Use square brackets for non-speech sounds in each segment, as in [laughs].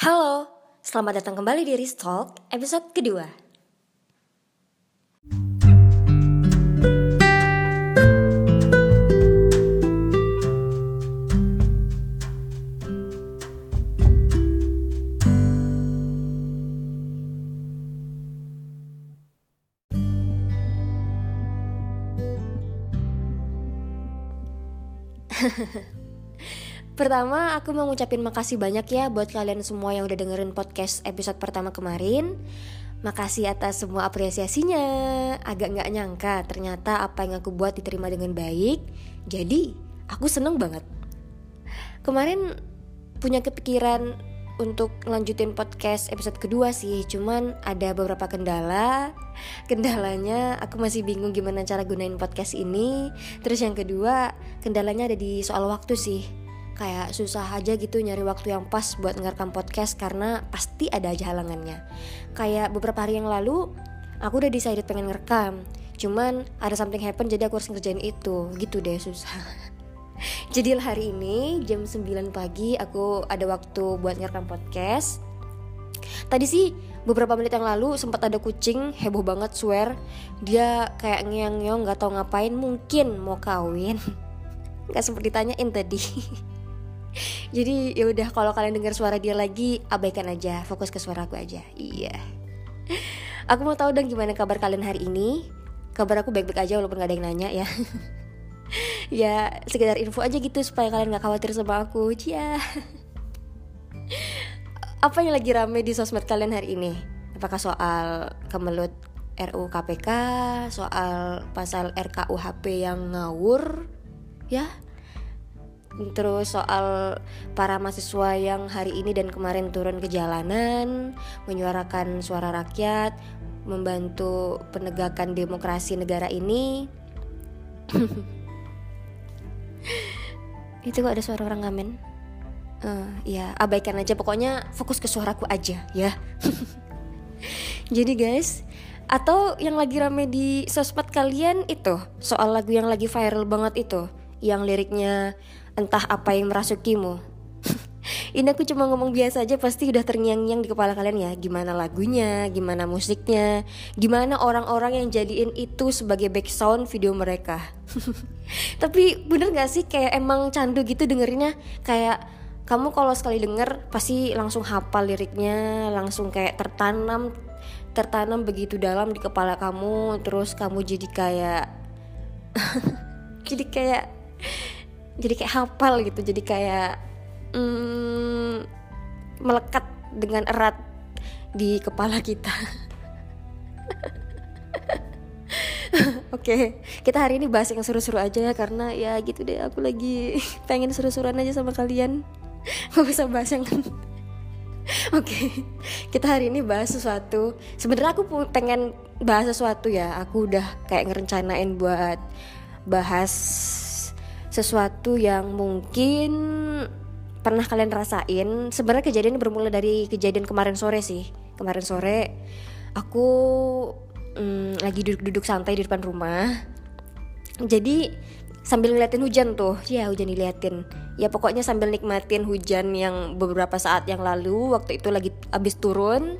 Halo, selamat datang kembali di Ristalk episode kedua. Pertama, aku mau ngucapin makasih banyak ya buat kalian semua yang udah dengerin podcast episode pertama kemarin. Makasih atas semua apresiasinya. Agak nggak nyangka ternyata apa yang aku buat diterima dengan baik. Jadi, aku seneng banget. Kemarin punya kepikiran untuk lanjutin podcast episode kedua sih Cuman ada beberapa kendala Kendalanya aku masih bingung gimana cara gunain podcast ini Terus yang kedua kendalanya ada di soal waktu sih kayak susah aja gitu nyari waktu yang pas buat ngerekam podcast karena pasti ada aja halangannya. Kayak beberapa hari yang lalu aku udah decided pengen ngerekam, cuman ada something happen jadi aku harus ngerjain itu. Gitu deh susah. [laughs] jadi hari ini jam 9 pagi aku ada waktu buat ngerekam podcast. Tadi sih beberapa menit yang lalu sempat ada kucing heboh banget swear dia kayak ngeong-ngeong nggak tahu ngapain mungkin mau kawin [laughs] nggak sempat ditanyain tadi [laughs] jadi ya udah kalau kalian dengar suara dia lagi abaikan aja fokus ke suara aku aja. Iya. Aku mau tahu dong gimana kabar kalian hari ini. Kabar aku baik-baik aja walaupun gak ada yang nanya ya. [laughs] Ya sekedar info aja gitu supaya kalian gak khawatir sama aku. Ya apa yang lagi rame di sosmed kalian hari ini? Apakah soal kemelut RUU KPK soal pasal RKUHP yang ngawur ya Terus soal para mahasiswa yang hari ini dan kemarin turun ke jalanan Menyuarakan suara rakyat Membantu penegakan demokrasi negara ini. [laughs] Itu kok ada suara orang ngamen? Uh, Ya abaikan aja. Pokoknya fokus ke suaraku aja ya. [laughs] Jadi guys atau yang lagi rame di sosmed kalian itu soal lagu yang lagi viral banget itu yang liriknya entah apa yang merasukimu. [laughs] Ini aku cuma ngomong biasa aja pasti udah terngiang-ngiang di kepala kalian ya. Gimana lagunya, gimana musiknya Gimana orang-orang yang jadiin itu sebagai background video mereka. [laughs] Tapi bener gak sih kayak emang candu gitu dengerinnya? Kayak kamu kalau sekali denger pasti langsung hafal liriknya Langsung kayak tertanam Tertanam begitu dalam di kepala kamu Terus kamu jadi kayak [laughs] Jadi kayak jadi kayak hafal gitu jadi kayak mm, melekat dengan erat di kepala kita [laughs] Oke, okay, kita hari ini bahas yang seru-seru aja ya karena ya gitu deh aku lagi [laughs] pengen seru-seruan aja sama kalian. [laughs] Gak bisa bahas yang Oke, okay, kita hari ini bahas sesuatu. Sebenarnya aku pengen bahas sesuatu ya. Aku udah kayak ngerencanain buat bahas sesuatu yang mungkin pernah kalian rasain. Sebenarnya kejadian ini bermula dari kejadian kemarin sore sih. Kemarin sore aku hmm, lagi duduk-duduk santai di depan rumah. Jadi sambil ngeliatin hujan tuh. Ya hujan diliatin. Ya pokoknya sambil nikmatin hujan yang beberapa saat yang lalu waktu itu lagi abis turun.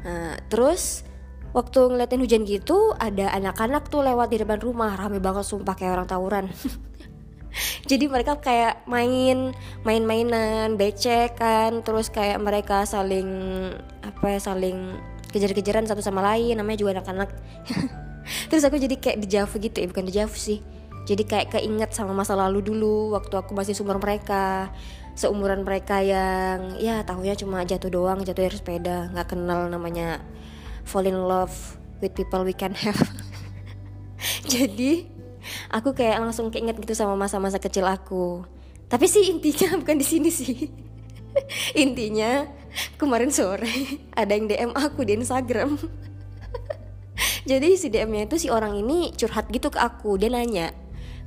Nah, terus waktu ngeliatin hujan gitu ada anak-anak tuh lewat di depan rumah. Rame banget sumpah kayak orang tawuran [laughs] [laughs] jadi mereka kayak main main-mainan becek kan terus kayak mereka saling apa ya saling kejar-kejaran satu sama lain namanya juga anak-anak. [laughs] Terus aku jadi kayak dijavu gitu ya bukan dijavu sih. Jadi kayak keinget sama masa lalu dulu waktu aku masih seumur mereka. Seumuran mereka yang ya tahunya cuma jatuh doang jatuh dari sepeda. Nggak kenal namanya fall in love with people we can have. [laughs] Jadi aku kayak langsung keinget gitu sama masa-masa kecil aku. Tapi sih intinya [laughs] bukan di sini sih. [laughs] Intinya kemarin sore [laughs] ada yang DM aku di Instagram. Jadi si DM-nya itu si orang ini curhat gitu ke aku. Dia nanya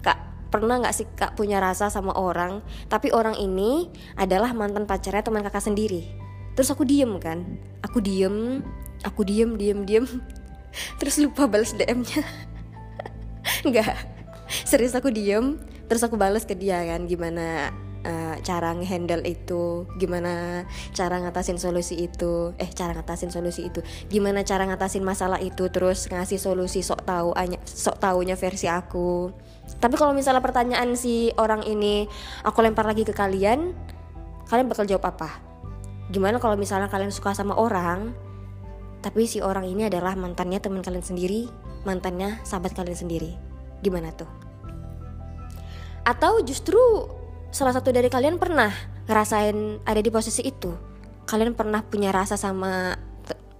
kak pernah nggak sih kak punya rasa sama orang? Tapi orang ini adalah mantan pacarnya teman kakak sendiri. Terus aku diem kan. Aku diem aku diem diem diem. Terus lupa balas DM-nya nggak [laughs] serius aku diem terus aku balas ke dia kan gimana uh, cara ngehandle itu gimana cara ngatasin solusi itu eh cara ngatasin solusi itu gimana cara ngatasin masalah itu terus ngasih solusi sok tahu sok taunya versi aku. Tapi kalau misalnya pertanyaan si orang ini aku lempar lagi ke kalian kalian bakal jawab apa? Gimana kalau misalnya kalian suka sama orang tapi si orang ini adalah mantannya teman kalian sendiri mantannya sahabat kalian sendiri? Gimana tuh atau justru salah satu dari kalian pernah ngerasain ada di posisi itu? Kalian pernah punya rasa sama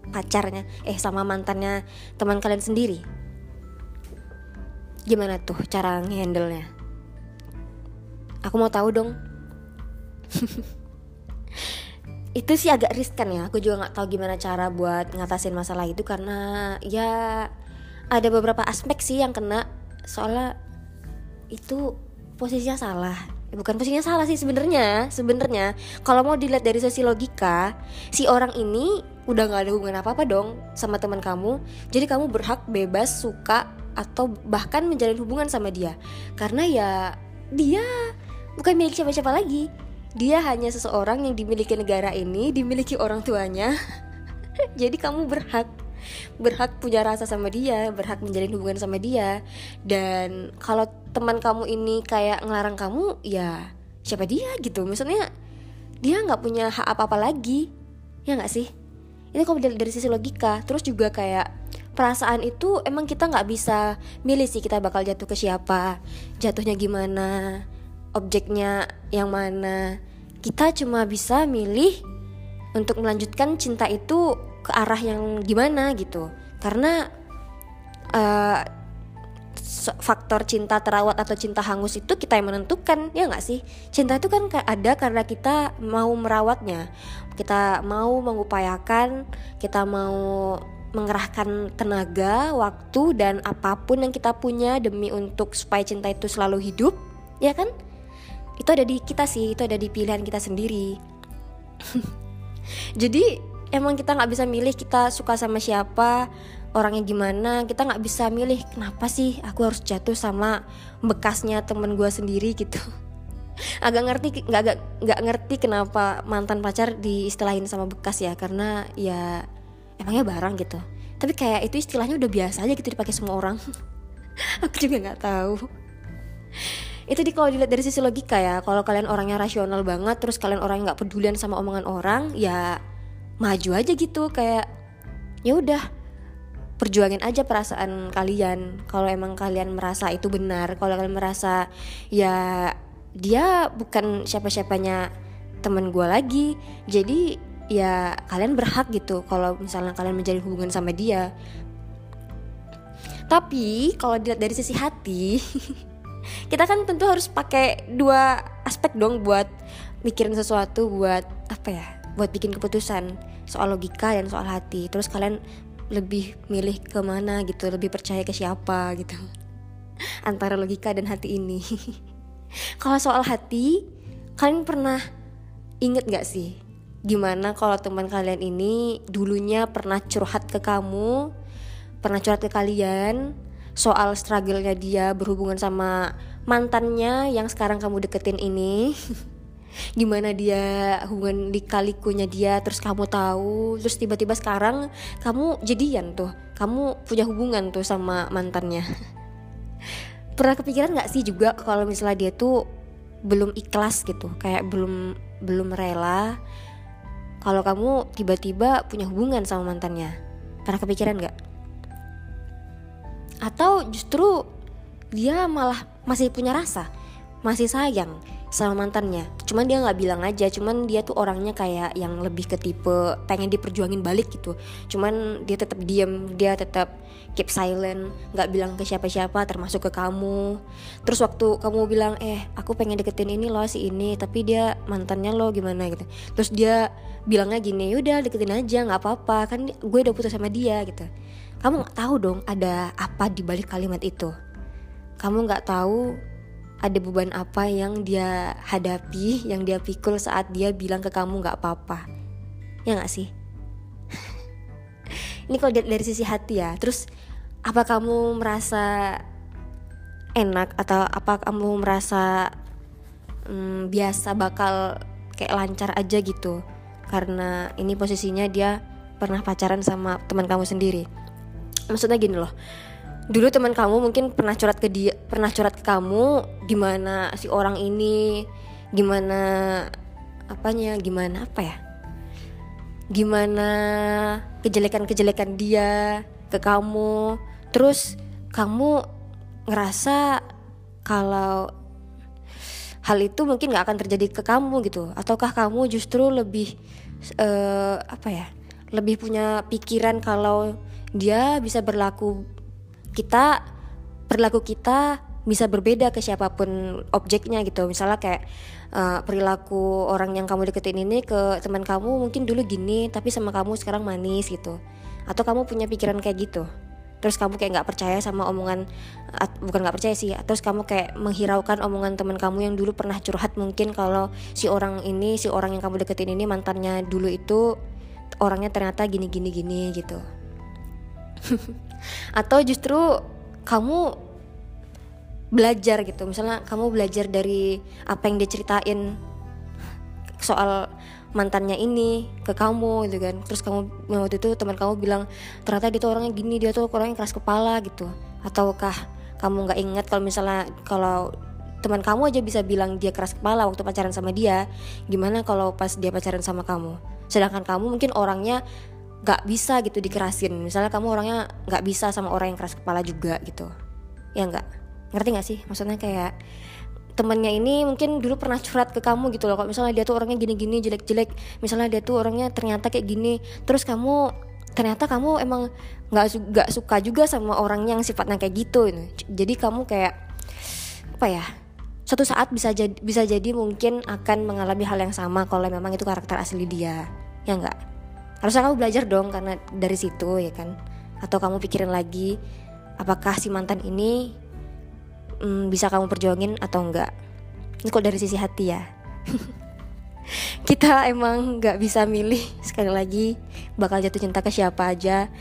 pacarnya eh sama mantannya teman kalian sendiri? Gimana tuh cara ngehandle nya aku mau tahu dong. [laughs] Itu sih agak riskan ya. Aku juga nggak tahu gimana cara buat ngatasin masalah itu karena ya ada beberapa aspek sih yang kena. Soalnya itu posisinya salah. Ya, bukan posisinya salah sih sebenarnya sebenarnya kalau mau dilihat dari sisi logika si orang ini udah nggak ada hubungan apa apa dong sama teman kamu. Jadi kamu berhak bebas suka atau bahkan menjalin hubungan sama dia. Karena ya dia bukan milik siapa-siapa lagi. Dia hanya seseorang yang dimiliki negara ini dimiliki orang tuanya. [laughs] Jadi kamu berhak berhak punya rasa sama dia berhak menjalin hubungan sama dia. Dan kalau teman kamu ini kayak ngelarang kamu ya siapa dia gitu. Misalnya dia nggak punya hak apa apa lagi. Ya nggak sih? Ini kalau dari sisi logika. Terus juga kayak perasaan itu emang kita nggak bisa milih sih kita bakal jatuh ke siapa jatuhnya gimana objeknya yang mana. Kita cuma bisa milih untuk melanjutkan cinta itu ke arah yang gimana gitu. Karena uh, faktor cinta terawat atau cinta hangus itu kita yang menentukan ya nggak sih? Cinta itu kan ada karena kita mau merawatnya. Kita mau mengupayakan kita mau mengerahkan tenaga waktu dan apa pun yang kita punya demi untuk supaya cinta itu selalu hidup ya kan? Itu ada di kita sih itu ada di pilihan kita sendiri. [laughs] Jadi emang kita nggak bisa milih kita suka sama siapa orangnya gimana. Kita nggak bisa milih kenapa sih aku harus jatuh sama bekasnya temen gue sendiri? [laughs] gitu. Agak ngerti nggak agak nggak ngerti kenapa mantan pacar diistilahin sama bekas ya karena ya emangnya barang gitu. Tapi kayak itu istilahnya udah biasa aja gitu dipakai semua orang. [laughs] Aku juga nggak tahu. Itu di kalau dilihat dari sisi logika ya kalau kalian orangnya rasional banget terus kalian orang nggak pedulian sama omongan orang ya maju aja gitu kayak ya udah perjuangin aja perasaan kalian. Kalau emang kalian merasa itu benar kalau kalian merasa ya dia bukan siapa-siapanya temen gue lagi jadi ya kalian berhak gitu kalau misalnya kalian menjalin hubungan sama dia. Tapi kalau dilihat dari sisi hati [laughs] kita kan tentu harus pakai dua aspek dong buat mikirin sesuatu buat apa ya buat bikin keputusan soal logika dan soal hati. Terus kalian lebih milih ke mana gitu lebih percaya ke siapa gitu. [laughs] Antara logika dan hati ini. [laughs] Kalau soal hati kalian pernah inget gak sih? Gimana kalau teman kalian ini dulunya pernah curhat ke kamu pernah curhat ke kalian soal struggle-nya dia berhubungan sama mantannya yang sekarang kamu deketin ini [laughs] gimana dia hubungan di kalikunya dia terus kamu tahu terus tiba-tiba sekarang kamu jadian tuh kamu punya hubungan tuh sama mantannya. [laughs] Pernah kepikiran nggak sih juga kalau misalnya dia tuh belum ikhlas gitu kayak belum belum rela kalau kamu tiba-tiba punya hubungan sama mantannya? Pernah kepikiran nggak? Atau justru dia malah masih punya rasa masih sayang sama mantannya. Cuman dia nggak bilang aja cuman dia tuh orangnya kayak yang lebih ke tipe pengen diperjuangin balik gitu. Cuman dia tetap diem dia tetap keep silent nggak bilang ke siapa-siapa termasuk ke kamu. Terus waktu kamu bilang eh aku pengen deketin ini loh si ini tapi dia mantannya lo gimana? gitu. Terus dia bilangnya gini udah deketin aja nggak apa-apa kan gue udah putus sama dia gitu. Kamu nggak tahu dong ada apa di balik kalimat itu. Kamu nggak tahu ada beban apa yang dia hadapi, yang dia pikul saat dia bilang ke kamu gak apa-apa. Ya gak sih? [laughs] Ini kalau dari, dari sisi hati ya. Terus apa kamu merasa enak atau apa kamu merasa hmm, biasa bakal kayak lancar aja gitu karena ini posisinya dia pernah pacaran sama teman kamu sendiri maksudnya gini loh dulu teman kamu mungkin pernah curhat ke dia pernah curhat ke kamu gimana si orang ini gimana apanya gimana apa ya? Gimana kejelekan-kejelekan dia ke kamu? Terus kamu ngerasa kalau hal itu mungkin nggak akan terjadi ke kamu gitu? Ataukah kamu justru lebih uh, apa ya lebih punya pikiran kalau dia bisa berlaku kita perilaku kita bisa berbeda ke siapa pun objeknya gitu. Misalnya kayak uh, perilaku orang yang kamu deketin ini ke teman kamu mungkin dulu gini tapi sama kamu sekarang manis gitu. Atau kamu punya pikiran kayak gitu. Terus kamu kayak nggak percaya sama omongan bukan nggak percaya sih terus kamu kayak menghiraukan omongan teman kamu yang dulu pernah curhat mungkin kalau si orang ini si orang yang kamu deketin ini mantannya dulu itu orangnya ternyata gini gini gini gitu [laughs] atau justru kamu belajar gitu. Misalnya kamu belajar dari apa yang dia ceritain soal mantannya ini ke kamu gitu kan. Terus kamu waktu itu teman kamu bilang ternyata dia tuh orangnya gini dia tuh orangnya keras kepala gitu. Ataukah kamu nggak ingat kalau misalnya kalau teman kamu aja bisa bilang dia keras kepala waktu pacaran sama dia gimana kalau pas dia pacaran sama kamu? Sedangkan kamu mungkin orangnya nggak bisa gitu dikerasin. Misalnya kamu orangnya nggak bisa sama orang yang keras kepala juga gitu. Ya nggak? Ngerti nggak sih? Maksudnya kayak temennya ini mungkin dulu pernah curhat ke kamu gitu loh. Kalau misalnya dia tuh orangnya gini-gini jelek-jelek. Misalnya dia tuh orangnya ternyata kayak gini. Terus kamu ternyata kamu emang nggak nggak suka juga sama orang yang sifatnya kayak gitu jadi kamu kayak apa ya suatu saat bisa jadi bisa jadi mungkin akan mengalami hal yang sama kalau memang itu karakter asli dia. Ya enggak harusnya kamu belajar dong karena dari situ ya kan? Atau kamu pikirin lagi apakah si mantan ini hmm, bisa kamu perjuangin atau enggak? Ini kok dari sisi hati ya. [laughs] Kita emang nggak bisa milih. Sekali lagi bakal jatuh cinta ke siapa aja.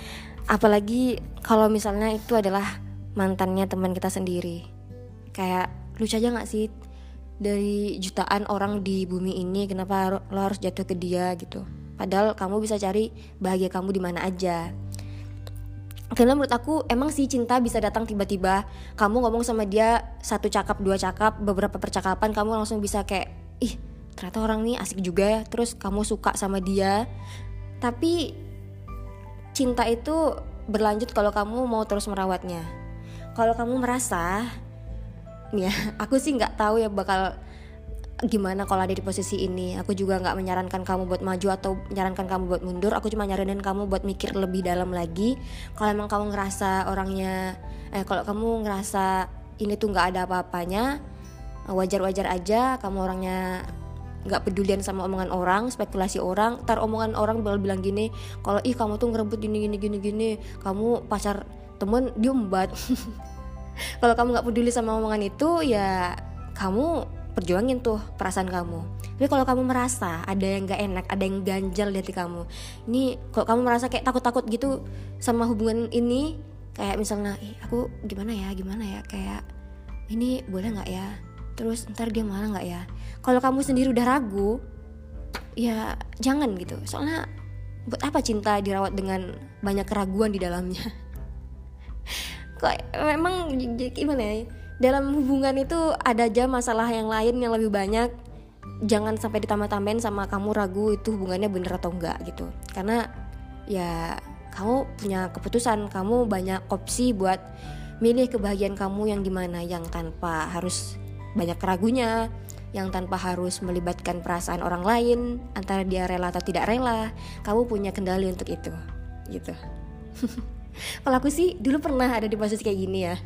Apalagi kalau misalnya itu adalah mantannya teman kita sendiri. Kayak lucu aja gak sih? Dari jutaan orang di bumi ini kenapa lo harus jatuh ke dia gitu padahal kamu bisa cari bahagia kamu di mana aja. Karena menurut aku emang sih cinta bisa datang tiba-tiba. Kamu ngomong sama dia satu cakap dua cakap beberapa percakapan kamu langsung bisa kayak ih ternyata orang ini asik juga ya. Terus kamu suka sama dia. Tapi cinta itu berlanjut kalau kamu mau terus merawatnya. Kalau kamu merasa ya [laughs] aku sih nggak tahu ya bakal gimana kalau ada di posisi ini? Aku juga nggak menyarankan kamu buat maju atau menyarankan kamu buat mundur. Aku cuma nyaranin kamu buat mikir lebih dalam lagi. Kalau emang kamu ngerasa orangnya eh kalau kamu ngerasa ini tuh nggak ada apa-apanya wajar-wajar aja kamu orangnya nggak pedulian sama omongan orang spekulasi orang. Tar omongan orang bakal bilang gini kalau ih kamu tuh ngerebut gini gini gini gini. Kamu pacar temen diumbat [laughs] kalau kamu nggak peduli sama omongan itu ya kamu perjuangin tuh perasaan kamu. Tapi kalau kamu merasa ada yang gak enak ada yang ganjal di hati kamu ini kalau kamu merasa kayak takut-takut gitu sama hubungan ini kayak misalnya eh, aku gimana ya gimana ya? Kayak ini boleh nggak ya? Terus ntar dia marah nggak ya? Kalau kamu sendiri udah ragu ya jangan gitu. Soalnya buat apa cinta dirawat dengan banyak keraguan di dalamnya? [laughs] Kok memang gimana ya dalam hubungan itu ada aja masalah yang lain yang lebih banyak. Jangan sampai ditambah-tambahin sama kamu ragu itu hubungannya bener atau enggak gitu. Karena ya kamu punya keputusan kamu banyak opsi buat milih kebahagiaan kamu yang gimana yang tanpa harus banyak ragunya yang tanpa harus melibatkan perasaan orang lain antara dia rela atau tidak rela kamu punya kendali untuk itu gitu. [laughs] Kalau aku sih dulu pernah ada di posisi kayak gini ya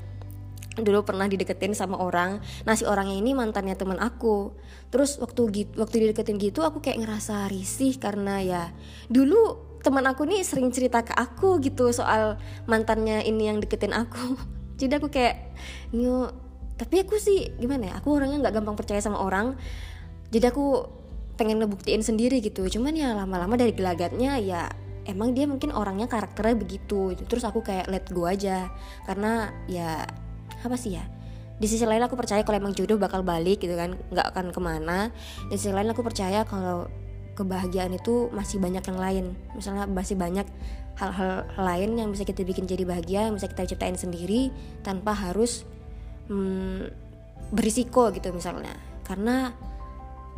dulu pernah dideketin sama orang. Nah si orangnya ini mantannya teman aku. Terus waktu gitu waktu dideketin gitu aku kayak ngerasa risih karena ya dulu teman aku nih sering cerita ke aku gitu soal mantannya ini yang deketin aku. [laughs] Jadi aku kayak nyu tapi aku sih gimana ya aku orangnya nggak gampang percaya sama orang. Jadi aku pengen ngebuktiin sendiri gitu. Cuman ya lama-lama dari gelagatnya ya emang dia mungkin orangnya karakternya begitu. Terus aku kayak let go aja. Karena ya apa sih ya? Di sisi lain aku percaya kalau emang jodoh bakal balik gitu kan nggak akan ke mana. Di sisi lain aku percaya kalau kebahagiaan itu masih banyak yang lain. Misalnya masih banyak hal-hal lain yang bisa kita bikin jadi bahagia yang bisa kita ciptain sendiri tanpa harus hmm, berisiko gitu misalnya. Karena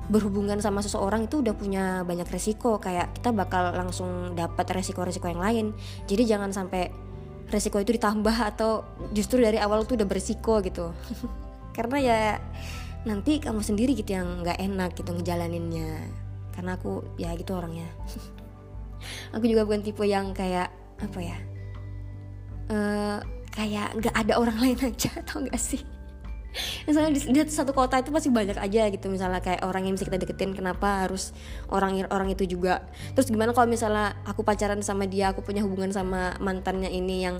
berhubungan sama seseorang itu udah punya banyak resiko kayak kita bakal langsung dapat resiko-resiko yang lain. Jadi jangan sampai resiko itu ditambah atau justru dari awal tuh udah berisiko gitu. [laughs] Karena ya nanti kamu sendiri gitu yang nggak enak gitu ngejalaninnya. Karena aku ya gitu orangnya. [laughs] Aku juga bukan tipe yang kayak apa ya uh, kayak nggak ada orang lain aja [laughs] atau enggak sih misalnya di, di satu kota itu masih banyak aja gitu misalnya kayak orang yang bisa kita deketin kenapa harus orang orang itu juga. Terus gimana kalau misalnya aku pacaran sama dia aku punya hubungan sama mantannya ini yang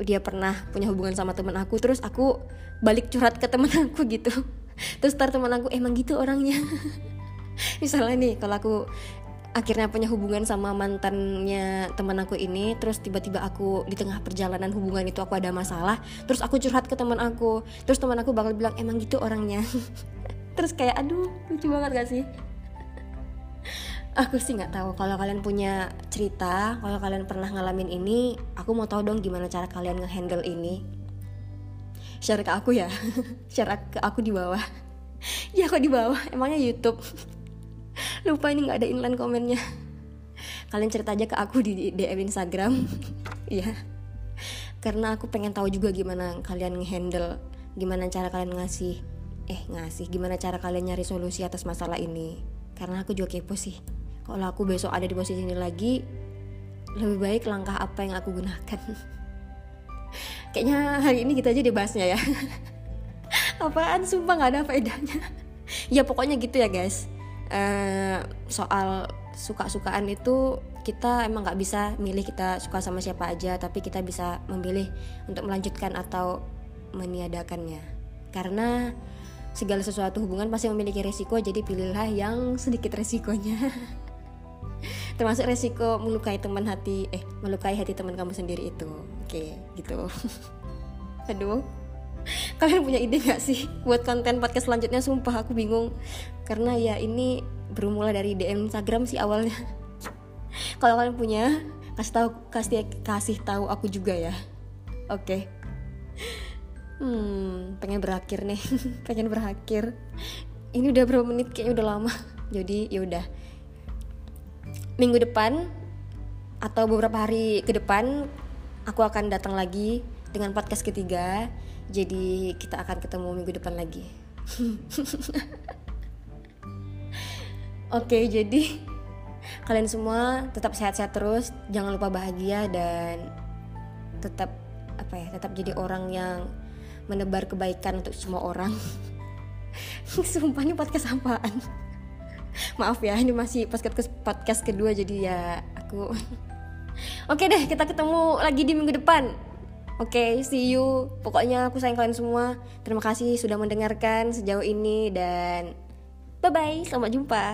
dia pernah punya hubungan sama teman aku terus aku balik curhat ke teman [laughs] aku gitu. Terus tar teman aku emang gitu orangnya? [laughs] Misalnya nih kalau aku akhirnya punya hubungan sama mantannya teman aku ini terus tiba-tiba aku di tengah perjalanan hubungan itu aku ada masalah terus aku curhat ke teman aku terus teman aku bakal bilang emang gitu orangnya? [laughs] Terus kayak aduh lucu banget gak sih? [laughs] Aku sih nggak tahu kalau kalian punya cerita kalau kalian pernah ngalamin ini aku mau tahu dong gimana cara kalian ngehandle ini. Share ke aku ya. [laughs] Share ke aku di bawah. Ya aku di bawah? Emangnya YouTube lupa ini nggak ada inline komennya. Kalian cerita aja ke aku di DM Instagram. [laughs] Ya karena aku pengen tahu juga gimana kalian ngehandle gimana cara kalian ngasih eh ngasih gimana cara kalian nyari solusi atas masalah ini. Karena aku juga kepo sih. Kalau aku besok ada di posisi ini lagi lebih baik langkah apa yang aku gunakan. [laughs] Kayaknya hari ini kita aja dibahasnya ya. [laughs] Apaan? Sumpah nggak ada faedahnya. Ya pokoknya gitu ya guys uh, soal suka-sukaan itu kita emang nggak bisa milih kita suka sama siapa aja tapi kita bisa memilih untuk melanjutkan atau meniadakannya. Karena segala sesuatu hubungan pasti memiliki resiko jadi pilihlah yang sedikit resikonya. [laughs] Termasuk resiko melukai teman hati eh melukai hati teman kamu sendiri itu. Oke gitu. [laughs] Aduh [laughs] kalian punya ide gak sih buat konten podcast selanjutnya? Sumpah aku bingung. Karena ya ini bermula dari DM Instagram sih awalnya. [laughs] Kalau kalian punya kasih tahu kasih kasih tahu aku juga ya. Oke. Okay. hmm pengen berakhir nih. [laughs] Pengen berakhir. Ini udah berapa menit? Kayaknya udah lama. Jadi ya udah. Minggu depan atau beberapa hari ke depan aku akan datang lagi dengan podcast ketiga jadi kita akan ketemu minggu depan lagi. Oke, jadi kalian semua tetap sehat-sehat terus, jangan lupa bahagia dan tetap apa ya, tetap jadi orang yang menebar kebaikan untuk semua orang. [laughs] Sumpah ini podcast apaan? Maaf ya, ini masih podcast podcast kedua jadi ya aku Oke deh, kita ketemu lagi di minggu depan. Oke, okay, see you. Pokoknya aku sayang kalian semua. Terima kasih sudah mendengarkan sejauh ini dan bye bye. Selamat jumpa.